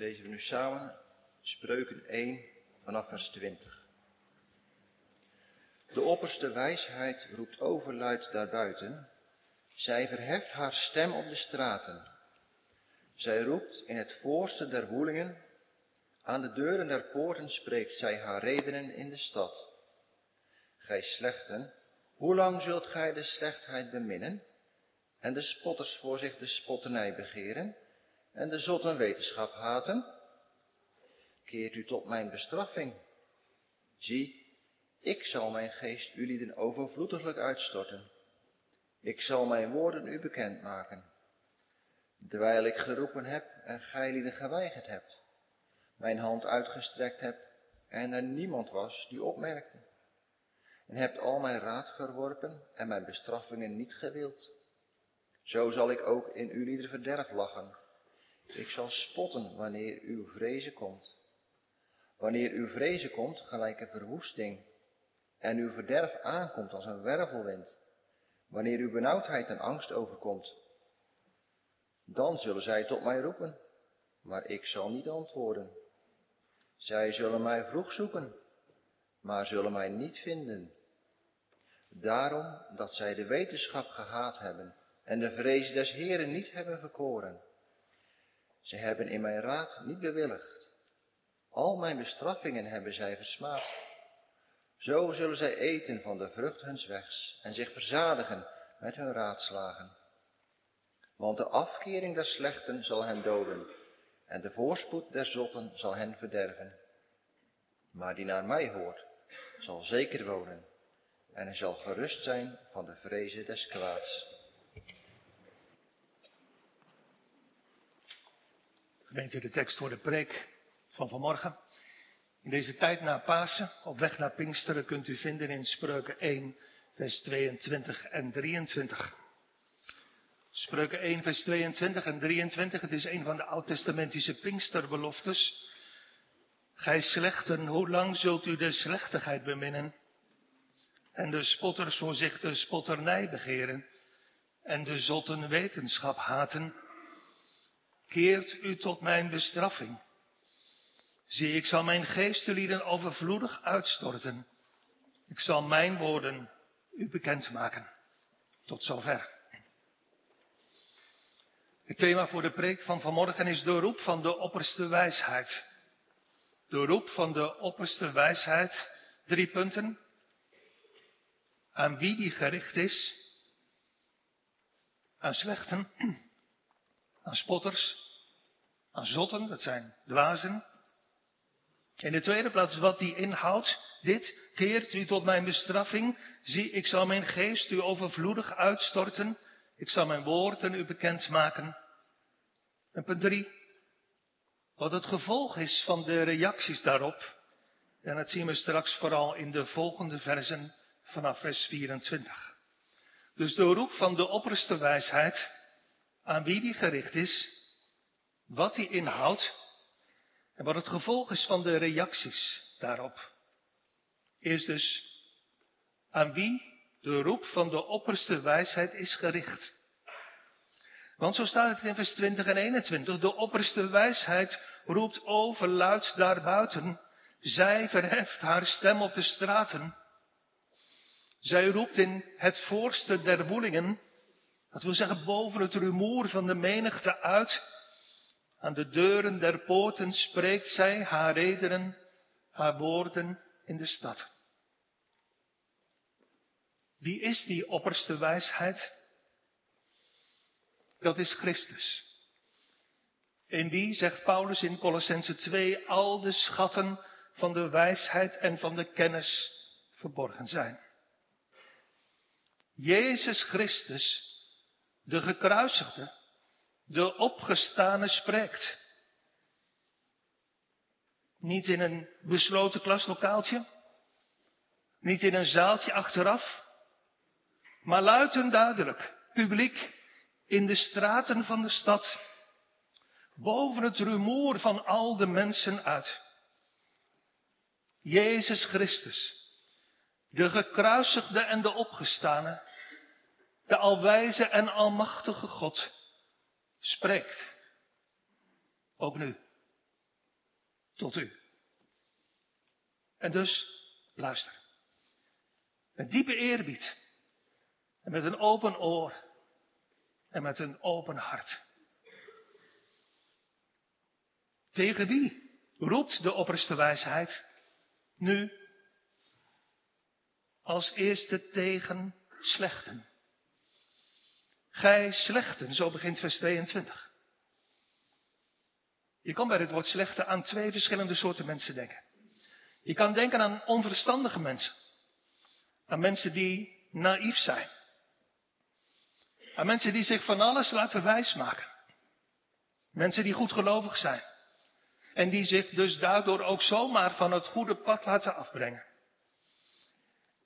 lezen we nu samen Spreuken 1 vanaf vers 20. De opperste wijsheid roept overluid daarbuiten. Zij verheft haar stem op de straten. Zij roept in het voorste der woelingen. Aan de deuren der poorten spreekt zij haar redenen in de stad. Gij slechten, hoe lang zult gij de slechtheid beminnen? En de spotters voor zich de spotternij begeren? En de zotten wetenschap haten? Keert u tot mijn bestraffing. Zie, ik zal mijn geest u lieden overvloediglijk uitstorten. Ik zal mijn woorden u bekendmaken. Terwijl ik geroepen heb en gij lieden geweigerd hebt. Mijn hand uitgestrekt heb en er niemand was die opmerkte. En hebt al mijn raad verworpen en mijn bestraffingen niet gewild. Zo zal ik ook in uw lieder verderf lachen. Ik zal spotten wanneer uw vrezen komt. Wanneer uw vrezen komt, gelijk een verwoesting, en uw verderf aankomt als een wervelwind, wanneer uw benauwdheid en angst overkomt, dan zullen zij tot mij roepen, maar ik zal niet antwoorden. Zij zullen mij vroeg zoeken, maar zullen mij niet vinden. Daarom dat zij de wetenschap gehaat hebben en de vrees des Heren niet hebben verkoren. Ze hebben in mijn raad niet bewilligd. Al mijn bestraffingen hebben zij versmaad. Zo zullen zij eten van de vrucht huns wegs en zich verzadigen met hun raadslagen. Want de afkering der slechten zal hen doden en de voorspoed der zotten zal hen verderven. Maar die naar mij hoort, zal zeker wonen en hij zal gerust zijn van de vrezen des kwaads. Gemeente, de tekst voor de preek van vanmorgen. In deze tijd na Pasen, op weg naar Pinksteren, kunt u vinden in Spreuken 1, vers 22 en 23. Spreuken 1, vers 22 en 23, het is een van de oud-testamentische Pinksterbeloftes. Gij slechten, hoe lang zult u de slechtigheid beminnen? En de spotters voor zich de spotternij begeren en de zotten wetenschap haten? Keert u tot mijn bestraffing. Zie, ik zal mijn geestelieden overvloedig uitstorten. Ik zal mijn woorden u bekendmaken. Tot zover. Het thema voor de preek van vanmorgen is de roep van de opperste wijsheid. De roep van de opperste wijsheid. Drie punten. Aan wie die gericht is. Aan slechten. Aan spotters. Aan zotten, dat zijn dwazen. In de tweede plaats wat die inhoudt. Dit keert u tot mijn bestraffing. Zie, ik zal mijn geest u overvloedig uitstorten. Ik zal mijn woorden u bekendmaken. En punt drie. Wat het gevolg is van de reacties daarop. En dat zien we straks vooral in de volgende versen vanaf vers 24. Dus de roep van de opperste wijsheid, aan wie die gericht is, wat die inhoudt en wat het gevolg is van de reacties daarop. Eerst dus, aan wie de roep van de opperste wijsheid is gericht. Want zo staat het in vers 20 en 21. De opperste wijsheid roept overluid daarbuiten. Zij verheft haar stem op de straten. Zij roept in het voorste der woelingen. Dat wil zeggen boven het rumoer van de menigte uit. Aan de deuren der poorten spreekt zij haar redenen, haar woorden in de stad. Wie is die opperste wijsheid? Dat is Christus. In wie, zegt Paulus in Colossense 2, al de schatten van de wijsheid en van de kennis verborgen zijn. Jezus Christus, de gekruisigde, de opgestane spreekt. Niet in een besloten klaslokaaltje, niet in een zaaltje achteraf, maar luid en duidelijk, publiek, in de straten van de stad, boven het rumoer van al de mensen uit. Jezus Christus, de gekruisigde en de opgestane, de alwijze en almachtige God, spreekt. Ook nu. tot u. En dus, luister. Met diepe eerbied. En met een open oor. En met een open hart. Tegen wie roept de opperste wijsheid? Nu, als eerste tegen slechten. Gij slechten, zo begint vers 22. Je kan bij het woord slechte aan twee verschillende soorten mensen denken. Je kan denken aan onverstandige mensen. Aan mensen die naïef zijn. Aan mensen die zich van alles laten wijsmaken. Mensen die goedgelovig zijn. En die zich dus daardoor ook zomaar van het goede pad laten afbrengen.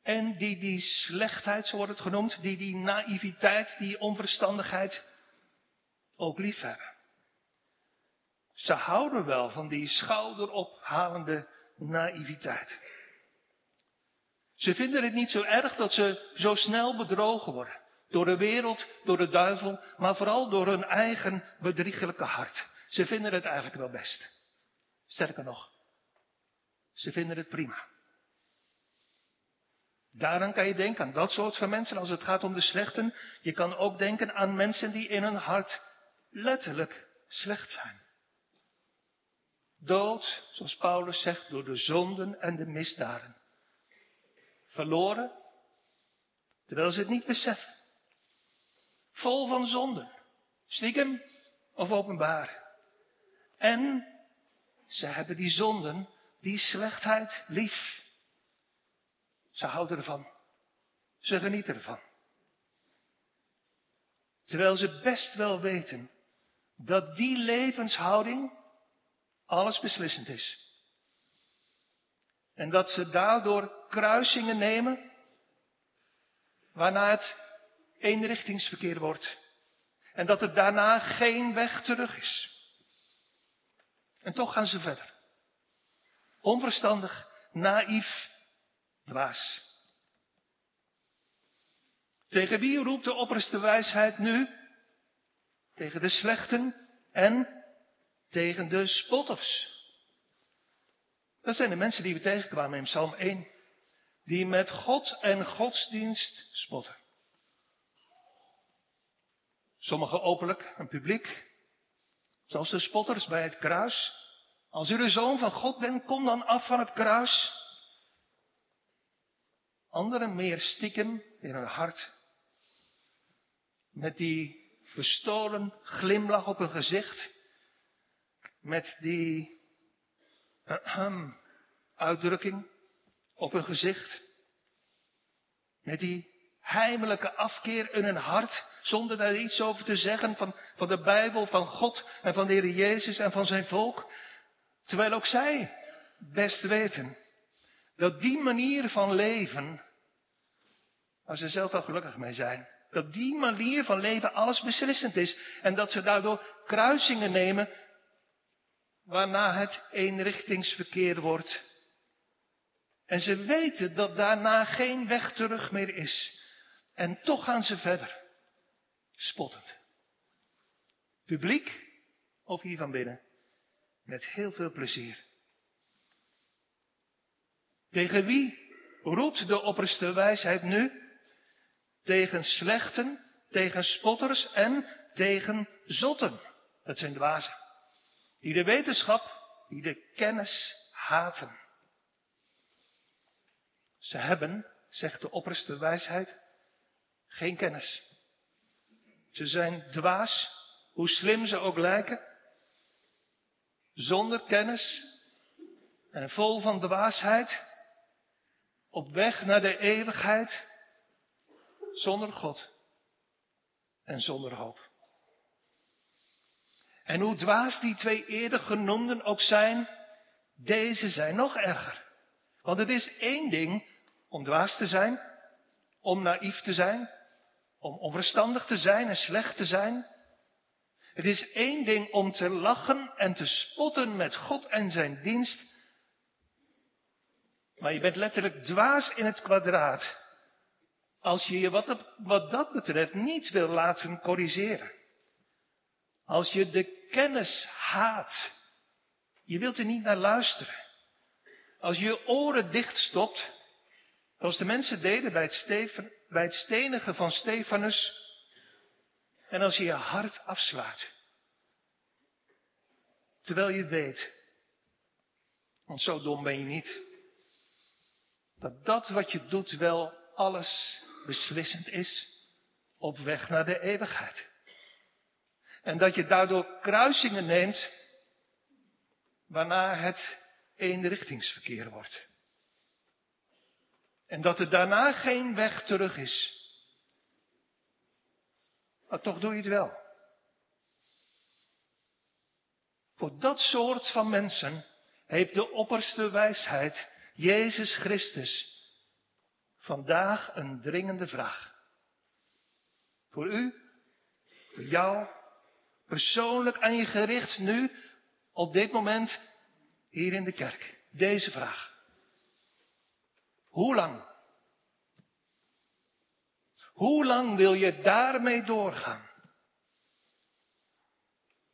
En die die slechtheid, zo wordt het genoemd, die die naïviteit, die onverstandigheid ook lief hebben. Ze houden wel van die schouderophalende naïviteit. Ze vinden het niet zo erg dat ze zo snel bedrogen worden. Door de wereld, door de duivel, maar vooral door hun eigen bedriegelijke hart. Ze vinden het eigenlijk wel best. Sterker nog, ze vinden het prima. Daaraan kan je denken, aan dat soort van mensen, als het gaat om de slechten. Je kan ook denken aan mensen die in hun hart letterlijk slecht zijn. Dood, zoals Paulus zegt, door de zonden en de misdaden. Verloren, terwijl ze het niet beseffen. Vol van zonden, stiekem of openbaar. En ze hebben die zonden, die slechtheid lief. Ze houden ervan. Ze genieten ervan. Terwijl ze best wel weten dat die levenshouding alles beslissend is. En dat ze daardoor kruisingen nemen waarna het eenrichtingsverkeer wordt. En dat er daarna geen weg terug is. En toch gaan ze verder. Onverstandig, naïef, dwaas. Tegen wie roept de opperste wijsheid nu? Tegen de slechten en tegen de spotters. Dat zijn de mensen die we tegenkwamen in Psalm 1. Die met God en godsdienst spotten. Sommigen openlijk en publiek. Zoals de spotters bij het kruis. Als u de zoon van God bent, kom dan af van het kruis. Anderen meer stiekem in hun hart. Met die verstolen glimlach op hun gezicht met die uh, uitdrukking op hun gezicht. Met die heimelijke afkeer in hun hart, zonder daar iets over te zeggen van, van de Bijbel, van God en van de Heer Jezus en van zijn volk. Terwijl ook zij best weten dat die manier van leven, waar ze zelf wel gelukkig mee zijn, dat die manier van leven alles beslissend is en dat ze daardoor kruisingen nemen waarna het eenrichtingsverkeer wordt. En ze weten dat daarna geen weg terug meer is. En toch gaan ze verder. Spottend. Publiek of hier van binnen. Met heel veel plezier. Tegen wie roept de opperste wijsheid nu? Tegen slechten, tegen spotters en tegen zotten. Dat zijn dwazen. Die de wetenschap, die de kennis haten. Ze hebben, zegt de opperste wijsheid, geen kennis. Ze zijn dwaas, hoe slim ze ook lijken, zonder kennis en vol van dwaasheid, op weg naar de eeuwigheid, zonder God en zonder hoop. En hoe dwaas die twee eerder genoemden ook zijn, deze zijn nog erger. Want het is één ding om dwaas te zijn, om naïef te zijn, om onverstandig te zijn en slecht te zijn. Het is één ding om te lachen en te spotten met God en zijn dienst. Maar je bent letterlijk dwaas in het kwadraat. Als je je wat, wat dat betreft niet wil laten corrigeren. Als je de kennis haat Je wilt er niet naar luisteren. Als je je oren dichtstopt, zoals de mensen deden bij het, steven, bij het stenigen van Stefanus, en als je je hart afsluit, terwijl je weet, want zo dom ben je niet, dat dat wat je doet wel alles beslissend is op weg naar de eeuwigheid. En dat je daardoor kruisingen neemt waarna het eenrichtingsverkeer wordt. En dat er daarna geen weg terug is. Maar toch doe je het wel. Voor dat soort van mensen heeft de opperste wijsheid, Jezus Christus, vandaag een dringende vraag. Voor u, voor jou, persoonlijk aan je gericht nu, op dit moment, hier in de kerk. Deze vraag. Hoe lang? Hoe lang wil je daarmee doorgaan?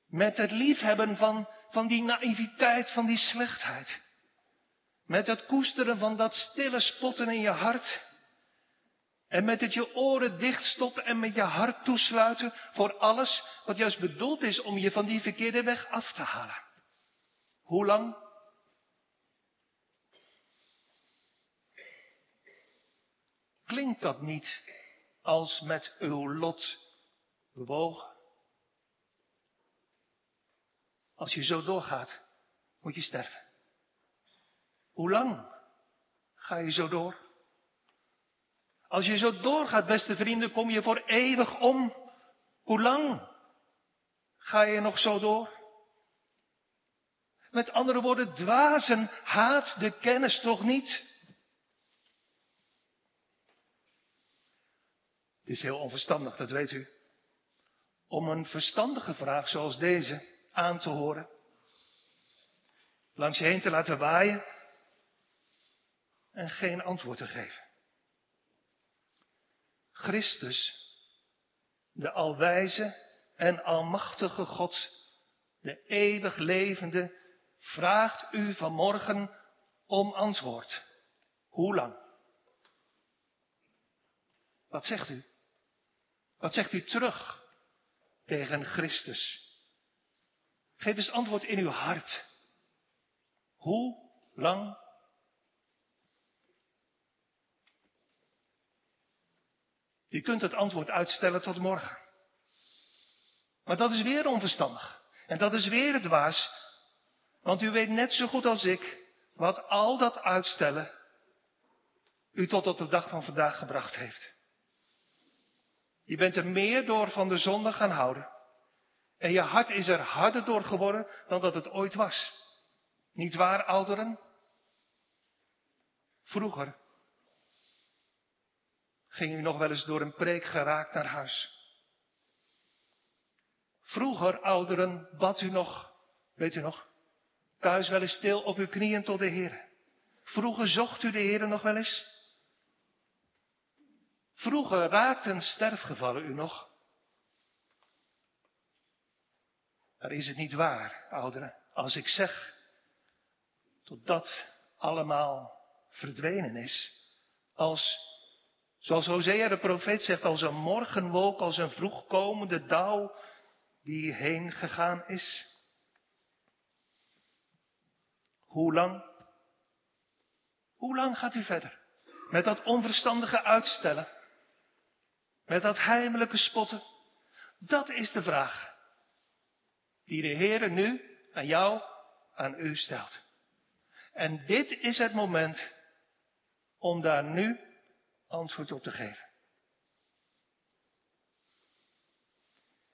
Met het liefhebben van, van die naïviteit, van die slechtheid. Met het koesteren van dat stille spotten in je hart. En met het je oren dichtstoppen en met je hart toesluiten voor alles wat juist bedoeld is om je van die verkeerde weg af te halen. Hoe lang? Klinkt dat niet als met uw lot bewogen? Als je zo doorgaat, moet je sterven. Hoe lang ga je zo door? Als je zo doorgaat, beste vrienden, kom je voor eeuwig om. Hoe lang ga je nog zo door? Met andere woorden, dwazen haat de kennis toch niet? Het is heel onverstandig, dat weet u. Om een verstandige vraag zoals deze aan te horen. Langs je heen te laten waaien. En geen antwoord te geven. Christus, de alwijze en almachtige God, de eeuwig levende, vraagt u vanmorgen om antwoord. Hoe lang? Wat zegt u? Wat zegt u terug tegen Christus? Geef eens antwoord in uw hart. Hoe lang? Je kunt het antwoord uitstellen tot morgen. Maar dat is weer onverstandig. En dat is weer dwaas. Want u weet net zo goed als ik wat al dat uitstellen u tot op de dag van vandaag gebracht heeft. Je bent er meer door van de zonde gaan houden. En je hart is er harder door geworden dan dat het ooit was. Niet waar, ouderen? Vroeger ging u nog wel eens door een preek geraakt naar huis. Vroeger, ouderen, bad u nog, weet u nog, thuis wel eens stil op uw knieën tot de Heer. Vroeger zocht u de Heer nog wel eens. Vroeger raakten sterfgevallen u nog. Maar is het niet waar, ouderen, als ik zeg dat dat allemaal verdwenen is, als Zoals Hosea de profeet zegt, als een morgenwolk, als een vroegkomende dauw die heen gegaan is. Hoe lang? Hoe lang gaat u verder? Met dat onverstandige uitstellen? Met dat heimelijke spotten? Dat is de vraag die de Heer nu aan jou, aan u stelt. En dit is het moment om daar nu antwoord op te geven.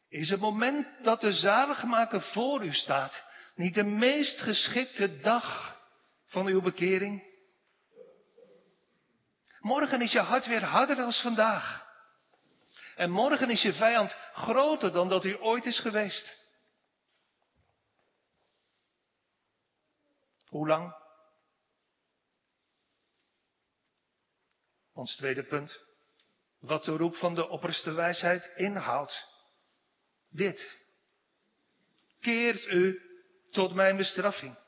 Is het moment dat de zaligmaker voor u staat niet de meest geschikte dag van uw bekering? Morgen is je hart weer harder dan vandaag. En morgen is je vijand groter dan dat hij ooit is geweest. Hoe lang? Ons tweede punt. Wat de roep van de opperste wijsheid inhoudt. Dit. Keert u tot mijn bestraffing.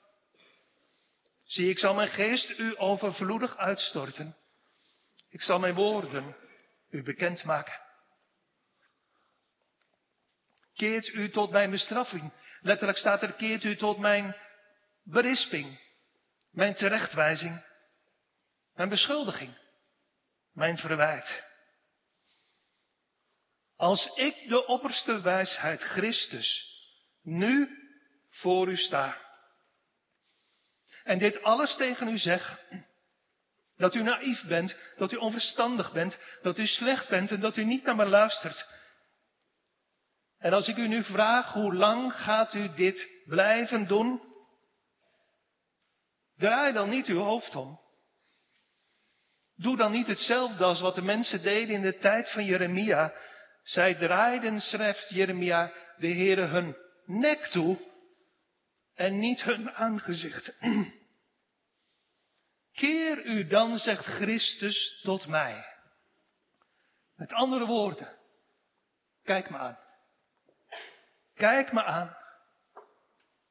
Zie, ik zal mijn geest u overvloedig uitstorten. Ik zal mijn woorden u bekendmaken. Keert u tot mijn bestraffing. Letterlijk staat er, keert u tot mijn berisping, mijn terechtwijzing, mijn beschuldiging, mijn verwijt. Als ik de opperste wijsheid Christus nu voor u sta en dit alles tegen u zeg, dat u naïef bent, dat u onverstandig bent, dat u slecht bent en dat u niet naar me luistert. En als ik u nu vraag, hoe lang gaat u dit blijven doen? Draai dan niet uw hoofd om. Doe dan niet hetzelfde als wat de mensen deden in de tijd van Jeremia. Zij draaiden, schrijft Jeremia, de Heere hun nek toe en niet hun aangezicht. Keer u dan, zegt Christus, tot mij. Met andere woorden, kijk me aan. Kijk me aan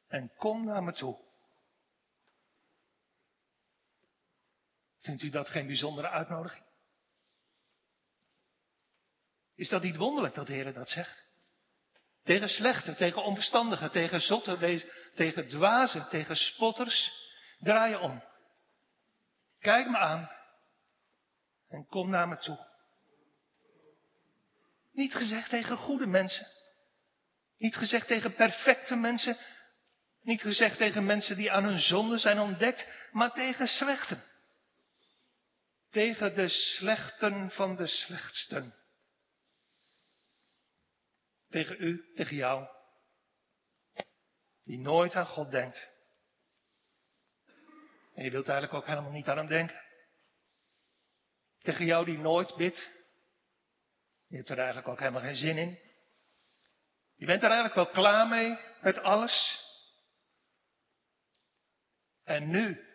en kom naar me toe. Vindt u dat geen bijzondere uitnodiging? Is dat niet wonderlijk dat de Heer dat zegt? Tegen slechte, tegen onverstandigen, tegen zotten, tegen dwazen, tegen spotters. Draai je om. Kijk me aan en kom naar me toe. Niet gezegd tegen goede mensen. Niet gezegd tegen perfecte mensen. Niet gezegd tegen mensen die aan hun zonde zijn ontdekt, maar tegen slechten. Tegen de slechten van de slechtsten. Tegen u, tegen jou. Die nooit aan God denkt. En je wilt eigenlijk ook helemaal niet aan hem denken. Tegen jou die nooit bidt. Je hebt er eigenlijk ook helemaal geen zin in. Je bent er eigenlijk wel klaar mee met alles. En nu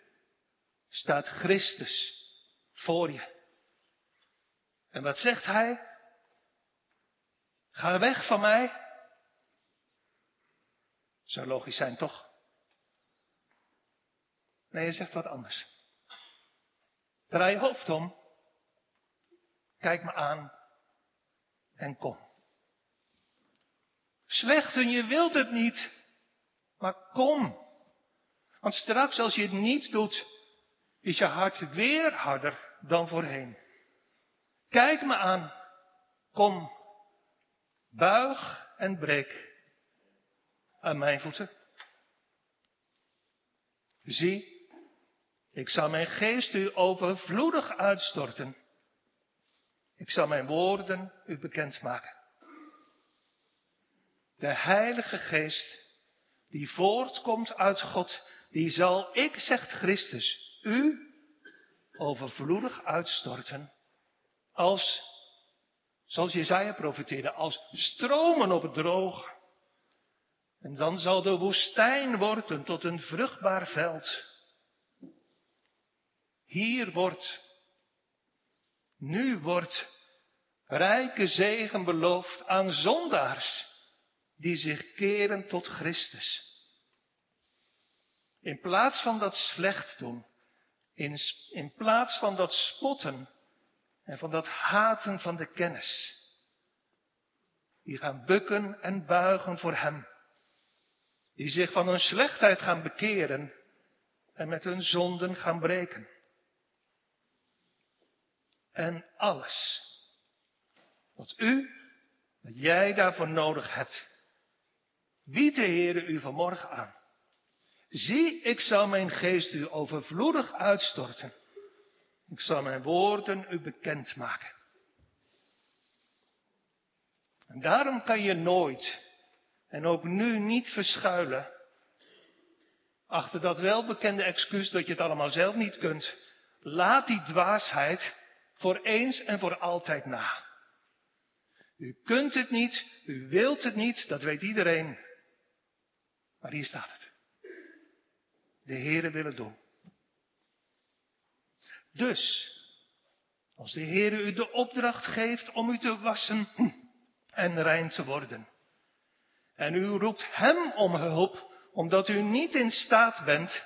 staat Christus voor je. En wat zegt hij? Ga weg van mij. Zou logisch zijn, toch? Nee, hij zegt wat anders. Draai je hoofd om. Kijk me aan. En kom. Slechten, je wilt het niet. Maar kom. Want straks als je het niet doet, is je hart weer harder dan voorheen. Kijk me aan. Kom. Buig en breek aan mijn voeten. Zie, ik zal mijn geest u overvloedig uitstorten. Ik zal mijn woorden u bekendmaken. De Heilige Geest, die voortkomt uit God, die zal ik, zegt Christus, u overvloedig uitstorten. Als, zoals Jezaja profeteerde, als stromen op het droog. En dan zal de woestijn worden tot een vruchtbaar veld. Hier wordt, nu wordt rijke zegen beloofd aan zondaars die zich keren tot Christus. In plaats van dat slecht doen, in, in plaats van dat spotten en van dat haten van de kennis, die gaan bukken en buigen voor Hem, die zich van hun slechtheid gaan bekeren en met hun zonden gaan breken. En alles wat u, wat jij daarvoor nodig hebt, biedt de Heere u vanmorgen aan. Zie, ik zal mijn geest u overvloedig uitstorten. Ik zal mijn woorden u bekendmaken. En daarom kan je nooit, en ook nu niet verschuilen, achter dat welbekende excuus dat je het allemaal zelf niet kunt. Laat die dwaasheid voor eens en voor altijd na. U kunt het niet, u wilt het niet, dat weet iedereen. Maar hier staat het. De Heere wil het doen. Dus, als de Heere u de opdracht geeft om u te wassen en rein te worden. En u roept Hem om hulp, omdat u niet in staat bent.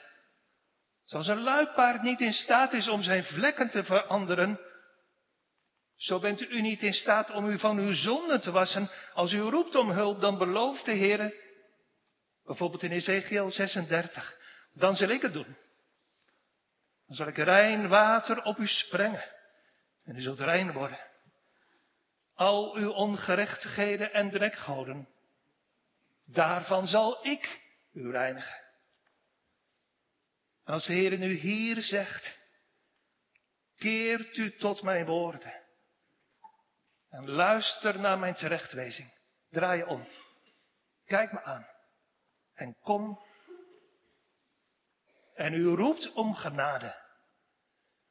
Zoals een luipaard niet in staat is om zijn vlekken te veranderen, zo bent u niet in staat om u van uw zonden te wassen. Als u roept om hulp, dan belooft de Heer, bijvoorbeeld in Ezekiel 36, dan zal ik het doen. Dan zal ik rein water op u sprengen en u zult rein worden. Al uw ongerechtigheden en drekgoden, daarvan zal ik u reinigen. En als de Heer nu hier zegt, keert u tot mijn woorden en luister naar mijn terechtwijzing. Draai je om. Kijk me aan. En kom. En u roept om genade.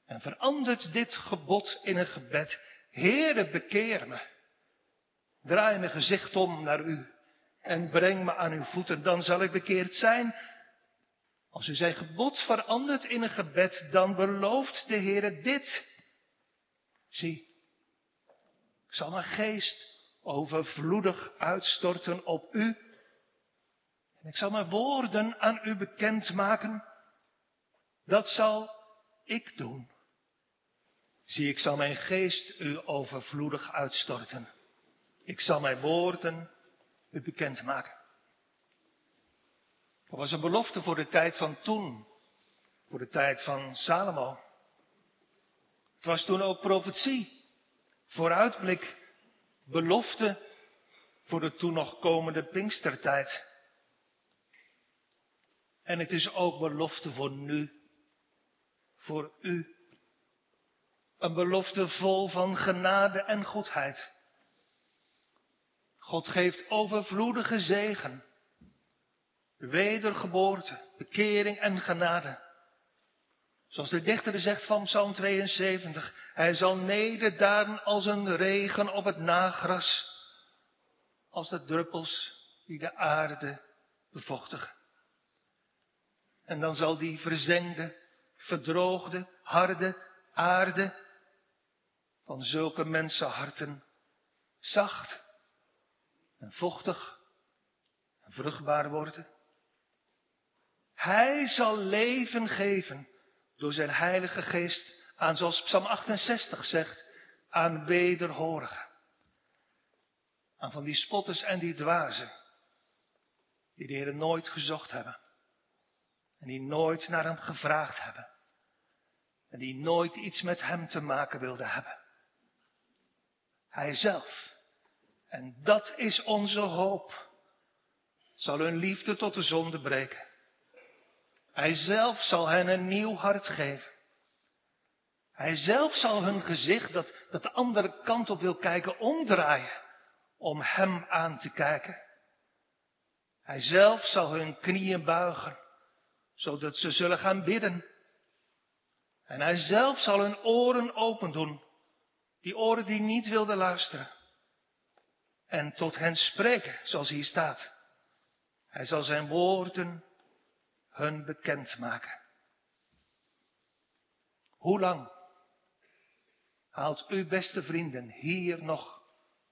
En verandert dit gebod in een gebed. Heere, bekeer me. Draai mijn gezicht om naar u. En breng me aan uw voeten. Dan zal ik bekeerd zijn. Als u zijn gebod verandert in een gebed, dan belooft de Heere dit. Zie, ik zal mijn geest overvloedig uitstorten op u. En ik zal mijn woorden aan u bekendmaken. Dat zal ik doen. Zie, ik zal mijn geest u overvloedig uitstorten. Ik zal mijn woorden u bekendmaken. Dat was een belofte voor de tijd van toen, voor de tijd van Salomo. Het was toen ook profetie vooruitblik, belofte voor de toen nog komende Pinkstertijd. En het is ook belofte voor nu, voor u. Een belofte vol van genade en goedheid. God geeft overvloedige zegen, wedergeboorte, bekering en genade. Zoals de dichter zegt van Psalm 72, hij zal nederdaan als een regen op het nagras, als de druppels die de aarde bevochtigen. En dan zal die verzengde, verdroogde, harde aarde van zulke mensenharten zacht en vochtig en vruchtbaar worden. Hij zal leven geven door zijn heilige geest aan, zoals Psalm 68 zegt, aan wederhorigen. Aan van die spotters en die dwazen, die de Heer nooit gezocht hebben. En die nooit naar hem gevraagd hebben. En die nooit iets met hem te maken wilden hebben. Hij zelf. En dat is onze hoop. Zal hun liefde tot de zonde breken. Hij zelf zal hen een nieuw hart geven. Hij zelf zal hun gezicht, dat, dat de andere kant op wil kijken, omdraaien. Om hem aan te kijken. Hij zelf zal hun knieën buigen, zodat ze zullen gaan bidden. En hij zelf zal hun oren open doen, die oren die niet wilden luisteren. En tot hen spreken, zoals hier staat. Hij zal zijn woorden hun bekendmaken. Hoe lang haalt u, beste vrienden, hier nog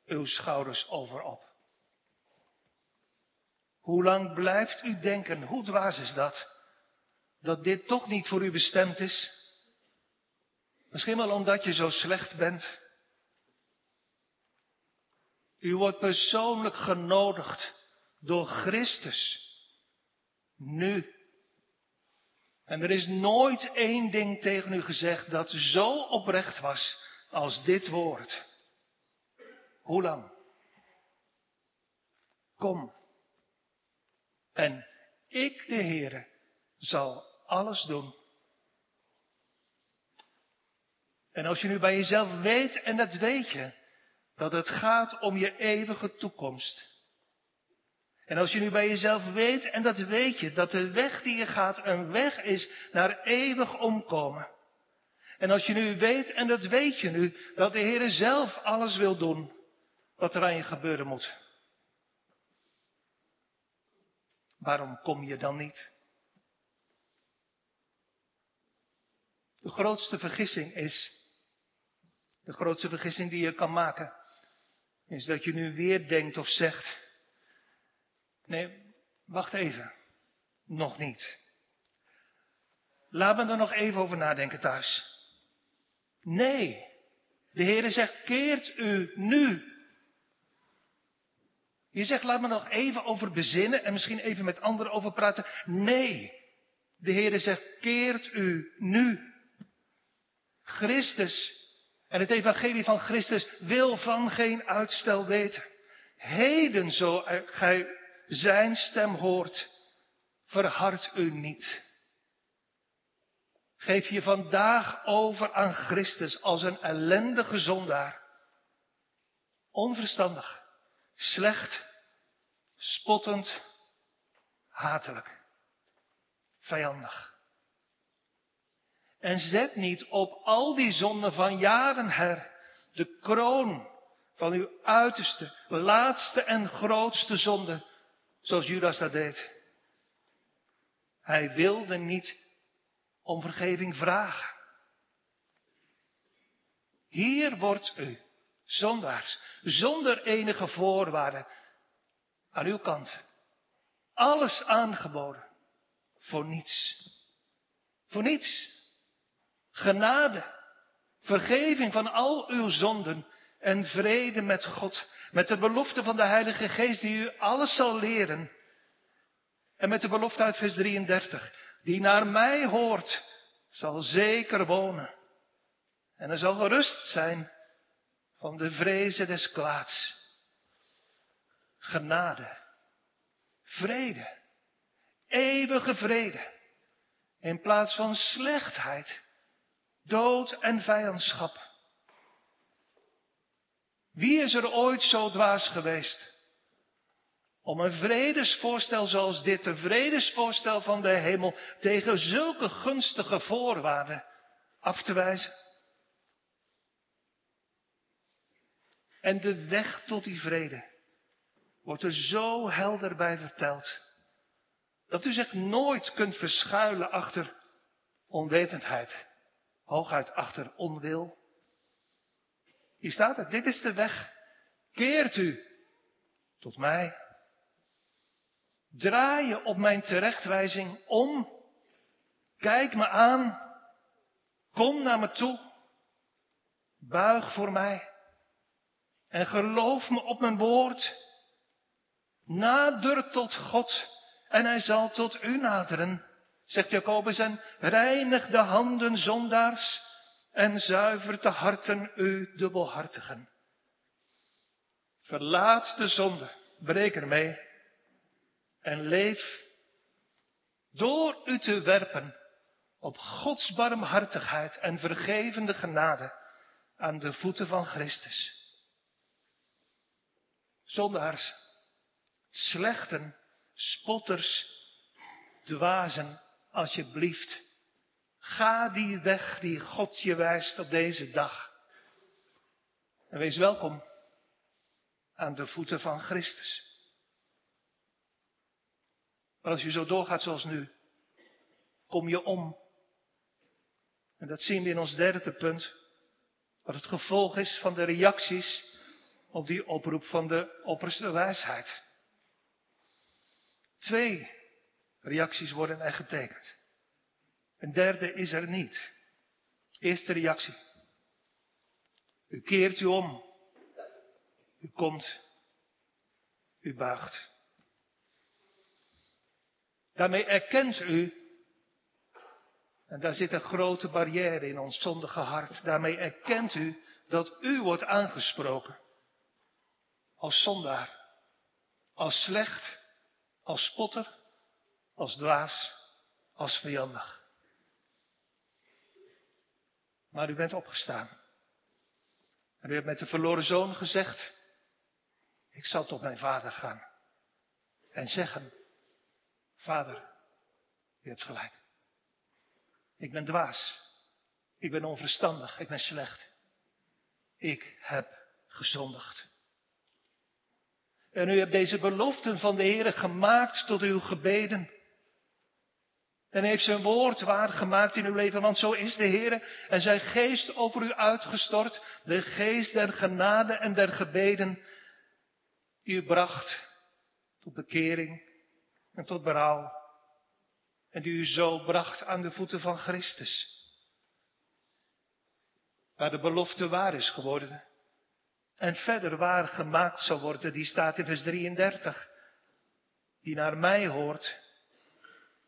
uw schouders over op? Hoe lang blijft u denken, hoe dwaas is dat, dat dit toch niet voor u bestemd is? Misschien wel omdat je zo slecht bent. U wordt persoonlijk genodigd door Christus. Nu en er is nooit één ding tegen u gezegd dat zo oprecht was als dit woord. Hoe lang? Kom. En ik, de Heere, zal alles doen. En als je nu bij jezelf weet, en dat weet je, dat het gaat om je eeuwige toekomst. En als je nu bij jezelf weet, en dat weet je, dat de weg die je gaat een weg is naar eeuwig omkomen. En als je nu weet, en dat weet je nu, dat de Heer zelf alles wil doen wat er aan je gebeuren moet. Waarom kom je dan niet? De grootste vergissing is, de grootste vergissing die je kan maken, is dat je nu weer denkt of zegt, Nee, wacht even. Nog niet. Laat me er nog even over nadenken thuis. Nee, de Heere zegt, keert u nu. Je zegt, laat me nog even over bezinnen en misschien even met anderen over praten. Nee, de Heere zegt, keert u nu. Christus en het evangelie van Christus wil van geen uitstel weten. Heden zo gij zijn stem hoort, verhard u niet. Geef je vandaag over aan Christus als een ellendige zondaar. Onverstandig, slecht, spottend, hatelijk, vijandig. En zet niet op al die zonden van jaren her de kroon van uw uiterste, laatste en grootste zonde, zoals Judas dat deed. Hij wilde niet om vergeving vragen. Hier wordt u, zondaars, zonder enige voorwaarden, aan uw kant, alles aangeboden, voor niets. Voor niets. Genade, vergeving van al uw zonden en vrede met God, met de belofte van de Heilige Geest die u alles zal leren. En met de belofte uit vers 33, die naar mij hoort, zal zeker wonen. En er zal gerust zijn van de vrezen des kwaads. Genade, vrede, eeuwige vrede, in plaats van slechtheid, dood en vijandschap. Wie is er ooit zo dwaas geweest om een vredesvoorstel zoals dit, een vredesvoorstel van de hemel, tegen zulke gunstige voorwaarden af te wijzen? En de weg tot die vrede wordt er zo helder bij verteld, dat u zich nooit kunt verschuilen achter onwetendheid, hooguit achter onwil. Hier staat het, dit is de weg. Keert u tot mij. Draai je op mijn terechtwijzing om. Kijk me aan. Kom naar me toe. Buig voor mij. En geloof me op mijn woord. Nader tot God en hij zal tot u naderen, zegt Jacobus en reinig de handen zondaars en zuivert de harten u dubbelhartigen. Verlaat de zonde, breek ermee en leef door u te werpen op Gods barmhartigheid en vergevende genade aan de voeten van Christus. Zondaars, slechten, spotters, dwazen, alsjeblieft. Ga die weg die God je wijst op deze dag. En wees welkom aan de voeten van Christus. Maar als je zo doorgaat zoals nu, kom je om. En dat zien we in ons derde punt. Wat het gevolg is van de reacties op die oproep van de opperste wijsheid. Twee reacties worden er getekend. Een derde is er niet. Eerste reactie. U keert u om. U komt. U buigt. Daarmee erkent u, en daar zit een grote barrière in ons zondige hart, daarmee erkent u dat u wordt aangesproken als zondaar, als slecht, als spotter, als dwaas, als vijandig. Maar u bent opgestaan. En u hebt met de verloren zoon gezegd, ik zal tot mijn vader gaan en zeggen, vader, u hebt gelijk. Ik ben dwaas. Ik ben onverstandig. Ik ben slecht. Ik heb gezondigd. En u hebt deze beloften van de Heer gemaakt tot uw gebeden. En heeft zijn woord waargemaakt in uw leven, want zo is de Heer en zijn geest over u uitgestort, de geest der genade en der gebeden, u bracht tot bekering en tot berouw En die u zo bracht aan de voeten van Christus. Waar de belofte waar is geworden. En verder waar gemaakt zal worden, die staat in vers 33. Die naar mij hoort,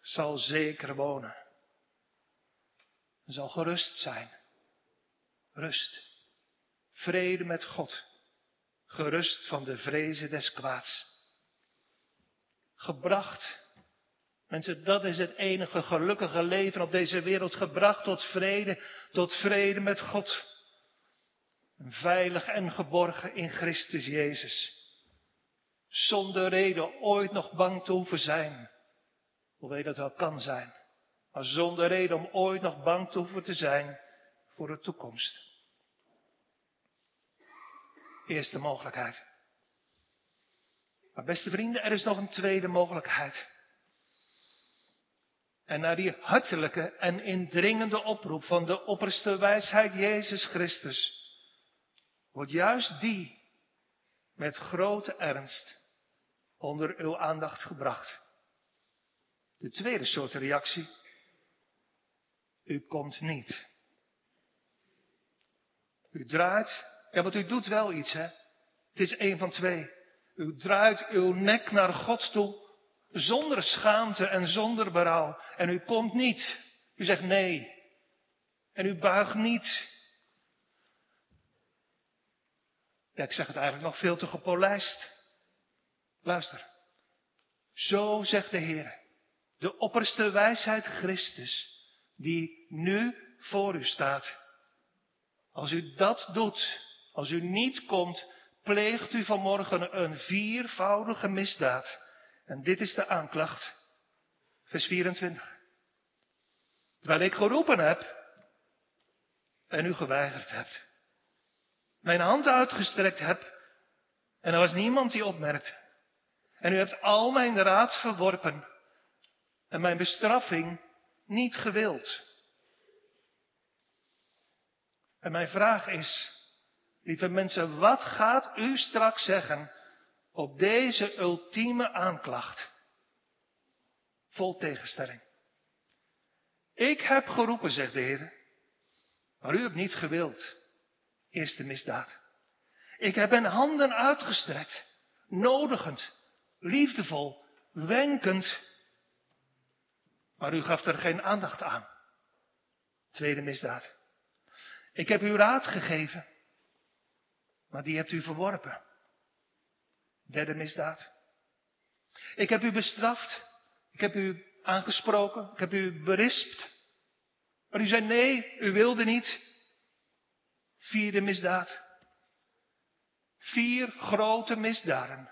zal zeker wonen. Zal gerust zijn. Rust. Vrede met God. Gerust van de vrezen des kwaads. Gebracht. Mensen, dat is het enige gelukkige leven op deze wereld. Gebracht tot vrede, tot vrede met God. Veilig en geborgen in Christus Jezus. Zonder reden ooit nog bang te hoeven zijn. Hoewel dat wel kan zijn. Maar zonder reden om ooit nog bang te hoeven te zijn voor de toekomst. Eerste mogelijkheid. Maar beste vrienden, er is nog een tweede mogelijkheid. En naar die hartelijke en indringende oproep van de opperste wijsheid Jezus Christus wordt juist die met grote ernst onder uw aandacht gebracht. De tweede soort reactie. U komt niet. U draait, ja, want u doet wel iets, hè. Het is een van twee. U draait uw nek naar God toe, zonder schaamte en zonder berouw. En u komt niet. U zegt nee. En u buigt niet. Ja, ik zeg het eigenlijk nog veel te gepolijst. Luister. Zo zegt de Heer, de opperste wijsheid Christus, die nu voor u staat. Als u dat doet, als u niet komt, pleegt u vanmorgen een viervoudige misdaad. En dit is de aanklacht. Vers 24. Terwijl ik geroepen heb en u geweigerd hebt mijn hand uitgestrekt heb en er was niemand die opmerkte. En u hebt al mijn raad verworpen en mijn bestraffing niet gewild. En mijn vraag is, lieve mensen, wat gaat u straks zeggen op deze ultieme aanklacht? Vol tegenstelling. Ik heb geroepen, zegt de Heer, maar u hebt niet gewild. Eerste misdaad. Ik heb mijn handen uitgestrekt, nodigend, liefdevol, wenkend. Maar u gaf er geen aandacht aan. Tweede misdaad. Ik heb u raad gegeven, maar die hebt u verworpen. Derde misdaad. Ik heb u bestraft, ik heb u aangesproken, ik heb u berispt. Maar u zei nee, u wilde niet. Vierde misdaad. Vier grote misdaden.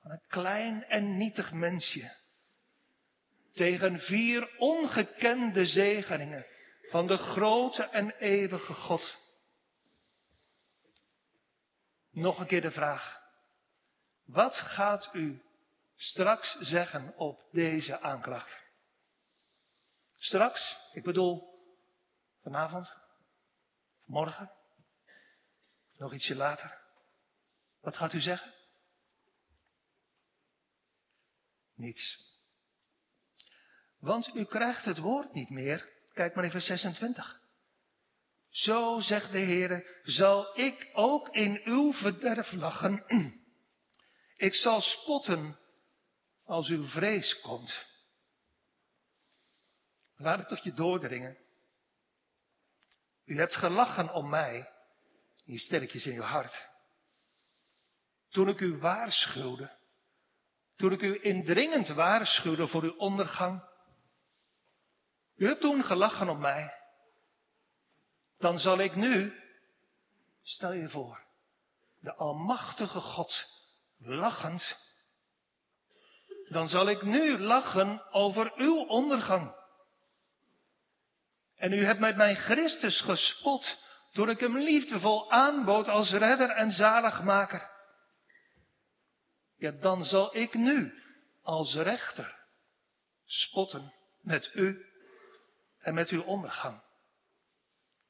Van een klein en nietig mensje. Tegen vier ongekende zegeningen van de grote en eeuwige God. Nog een keer de vraag. Wat gaat u straks zeggen op deze aanklacht? Straks, ik bedoel vanavond, Morgen? Nog ietsje later? Wat gaat u zeggen? Niets. Want u krijgt het woord niet meer. Kijk maar even 26. Zo zegt de Heer, zal ik ook in uw verderf lachen. Ik zal spotten als uw vrees komt. Laat het tot je doordringen. U hebt gelachen om mij, die sterkjes in uw hart. Toen ik u waarschuwde, toen ik u indringend waarschuwde voor uw ondergang. U hebt toen gelachen om mij. Dan zal ik nu, stel je voor, de Almachtige God lachend, dan zal ik nu lachen over uw ondergang. En u hebt met mijn Christus gespot toen ik hem liefdevol aanbood als redder en zaligmaker. Ja, dan zal ik nu als rechter spotten met u en met uw ondergang.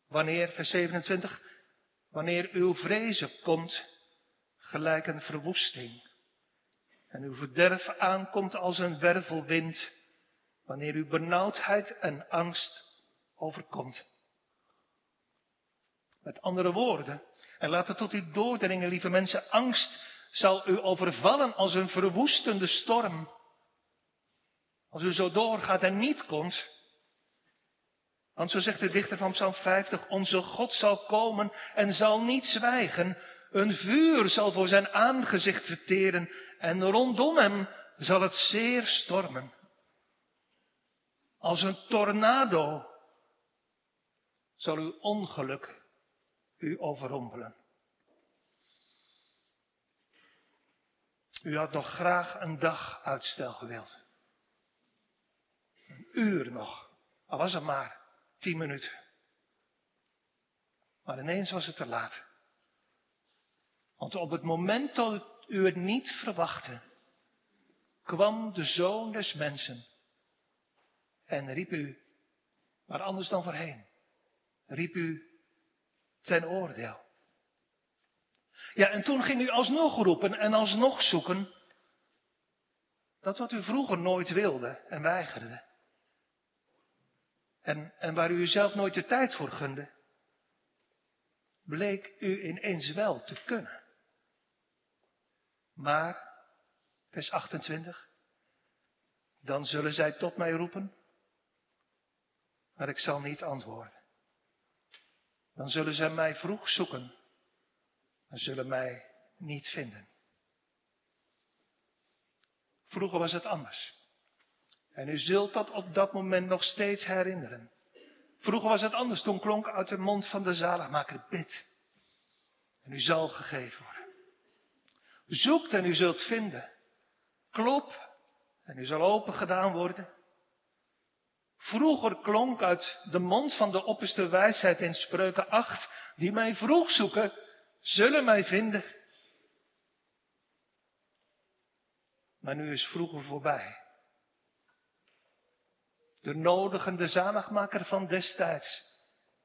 Wanneer, vers 27, wanneer uw vrezen komt, gelijk een verwoesting, en uw verderf aankomt als een wervelwind, wanneer u benauwdheid en angst overkomt. Met andere woorden, en laat het tot u doordringen, lieve mensen, angst zal u overvallen als een verwoestende storm. Als u zo doorgaat en niet komt. Want zo zegt de dichter van Psalm 50, onze God zal komen en zal niet zwijgen. Een vuur zal voor zijn aangezicht verteren en rondom hem zal het zeer stormen. Als een tornado zal uw ongeluk u overrompelen. U had nog graag een dag uitstel gewild. Een uur nog, al was het maar tien minuten. Maar ineens was het te laat. Want op het moment dat u het niet verwachtte, kwam de zoon des mensen en riep u, maar anders dan voorheen, riep u zijn oordeel. Ja, en toen ging u alsnog roepen en alsnog zoeken dat wat u vroeger nooit wilde en weigerde. En, en waar u uzelf nooit de tijd voor gunde, bleek u ineens wel te kunnen. Maar, vers 28, dan zullen zij tot mij roepen, maar ik zal niet antwoorden. Dan zullen zij mij vroeg zoeken, maar zullen mij niet vinden. Vroeger was het anders. En u zult dat op dat moment nog steeds herinneren. Vroeger was het anders, toen klonk uit de mond van de zaligmaker bid. En u zal gegeven worden. Zoekt en u zult vinden. Klop en u zal open gedaan worden. Vroeger klonk uit de mond van de opperste wijsheid in spreuken 8, die mij vroeg zoeken, zullen mij vinden. Maar nu is vroeger voorbij. De nodigende zaligmaker van destijds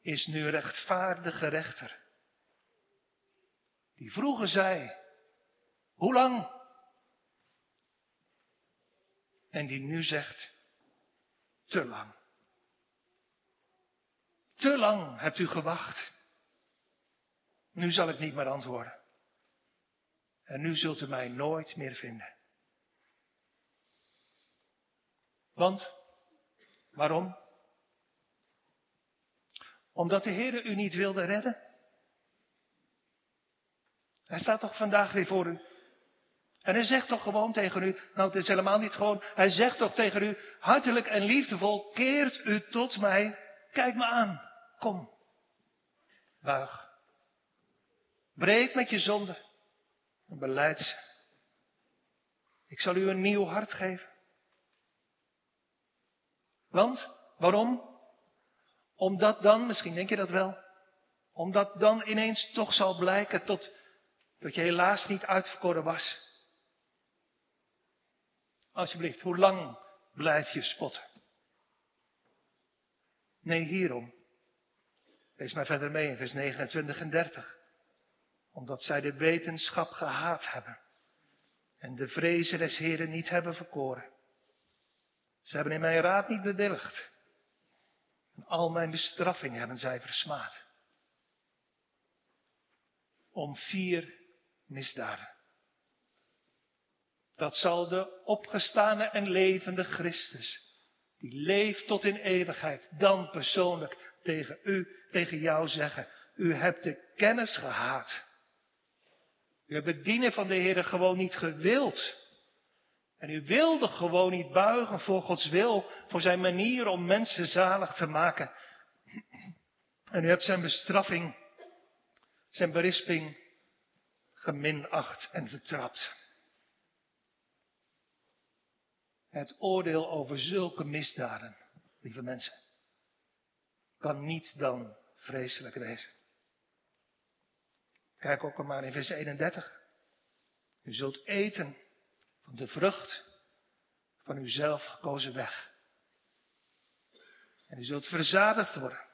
is nu rechtvaardige rechter. Die vroeger zei, hoe lang? En die nu zegt, te lang. Te lang hebt u gewacht. Nu zal ik niet meer antwoorden. En nu zult u mij nooit meer vinden. Want, waarom? Omdat de Heer u niet wilde redden? Hij staat toch vandaag weer voor u. En hij zegt toch gewoon tegen u, nou het is helemaal niet gewoon, hij zegt toch tegen u, hartelijk en liefdevol, keert u tot mij, kijk me aan, kom, buig. Breek met je zonde en beleid ze. Ik zal u een nieuw hart geven. Want, waarom? Omdat dan, misschien denk je dat wel, omdat dan ineens toch zal blijken tot, dat je helaas niet uitverkoren was. Alsjeblieft, hoe lang blijf je spotten? Nee, hierom. Lees maar verder mee in vers 29 en 30. Omdat zij de wetenschap gehaat hebben en de vrezen des Heren niet hebben verkoren. Ze hebben in mijn raad niet bewilligd. En al mijn bestraffing hebben zij versmaad. Om vier misdaden. Dat zal de opgestane en levende Christus, die leeft tot in eeuwigheid, dan persoonlijk tegen u, tegen jou zeggen. U hebt de kennis gehaat. U hebt het dienen van de Heer gewoon niet gewild. En u wilde gewoon niet buigen voor Gods wil, voor zijn manier om mensen zalig te maken. En u hebt zijn bestraffing, zijn berisping geminacht en vertrapt. Het oordeel over zulke misdaden, lieve mensen, kan niet dan vreselijk wezen. Kijk ook maar in vers 31. U zult eten de vrucht van uw zelf gekozen weg. En u zult verzadigd worden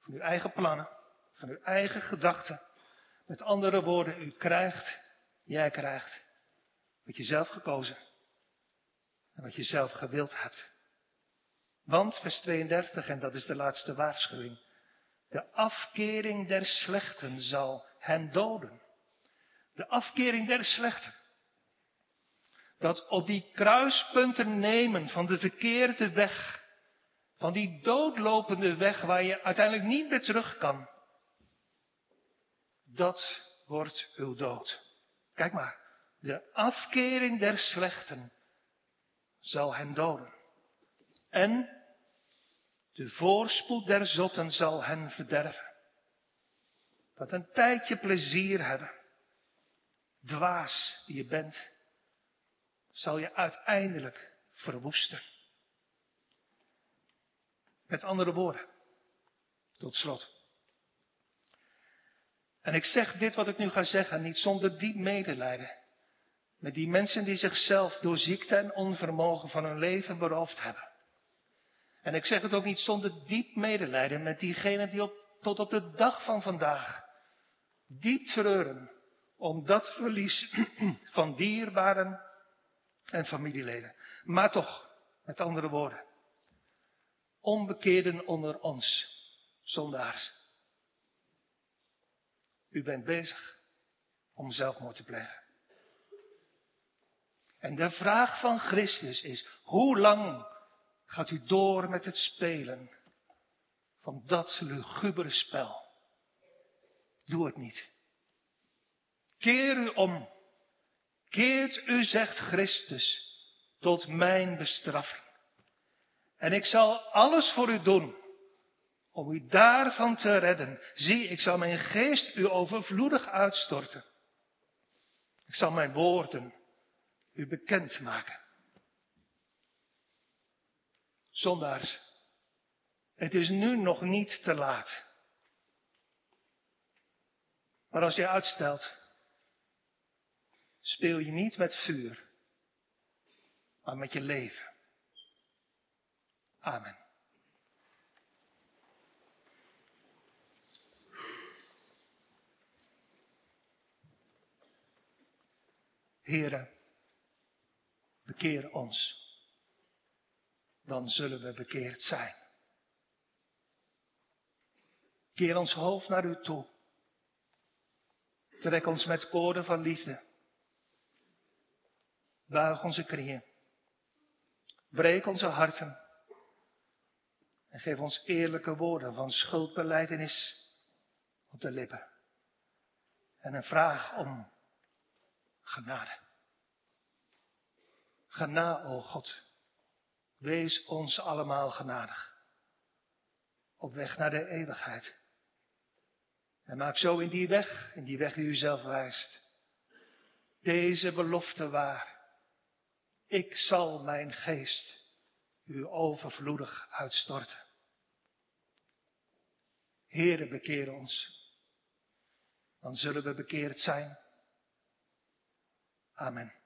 van uw eigen plannen, van uw eigen gedachten. Met andere woorden, u krijgt, jij krijgt, wat je zelf gekozen en wat je zelf gewild hebt. Want, vers 32, en dat is de laatste waarschuwing. De afkering der slechten zal hen doden. De afkering der slechten. Dat op die kruispunten nemen van de verkeerde weg, van die doodlopende weg waar je uiteindelijk niet meer terug kan, dat wordt uw dood. Kijk maar, de afkering der slechten zal hen doden. En de voorspoed der zotten zal hen verderven. Dat een tijdje plezier hebben, dwaas die je bent, zal je uiteindelijk verwoesten. Met andere woorden, tot slot. En ik zeg dit wat ik nu ga zeggen niet zonder diep medelijden met die mensen die zichzelf door ziekte en onvermogen van hun leven beroofd hebben. En ik zeg het ook niet zonder diep medelijden met diegenen die op, tot op de dag van vandaag diep treuren om dat verlies van dierbaren en familieleden. Maar toch, met andere woorden, onbekeerden onder ons, zondaars. U bent bezig om zelfmoord te plegen. En de vraag van Christus is, hoe lang gaat u door met het spelen van dat lugubere spel? Doe het niet. Keer u om. Keert u, zegt Christus, tot mijn bestraffing. En ik zal alles voor u doen om u daarvan te redden. Zie, ik zal mijn geest u overvloedig uitstorten. Ik zal mijn woorden u bekend maken. Zondaars, het is nu nog niet te laat. Maar als je uitstelt, speel je niet met vuur, maar met je leven. Amen. Heren, bekeer ons. Dan zullen we bekeerd zijn. Keer ons hoofd naar u toe. Trek ons met koorden van liefde. Buig onze knieën. Breek onze harten. En geef ons eerlijke woorden van schuldbeleidenis op de lippen. En een vraag om genade. Gena, o God. Wees ons allemaal genadig. Op weg naar de eeuwigheid. En maak zo in die weg, in die weg die u zelf wijst, deze belofte waar. Ik zal mijn geest u overvloedig uitstorten. Heere, bekeer ons. Dan zullen we bekeerd zijn. Amen.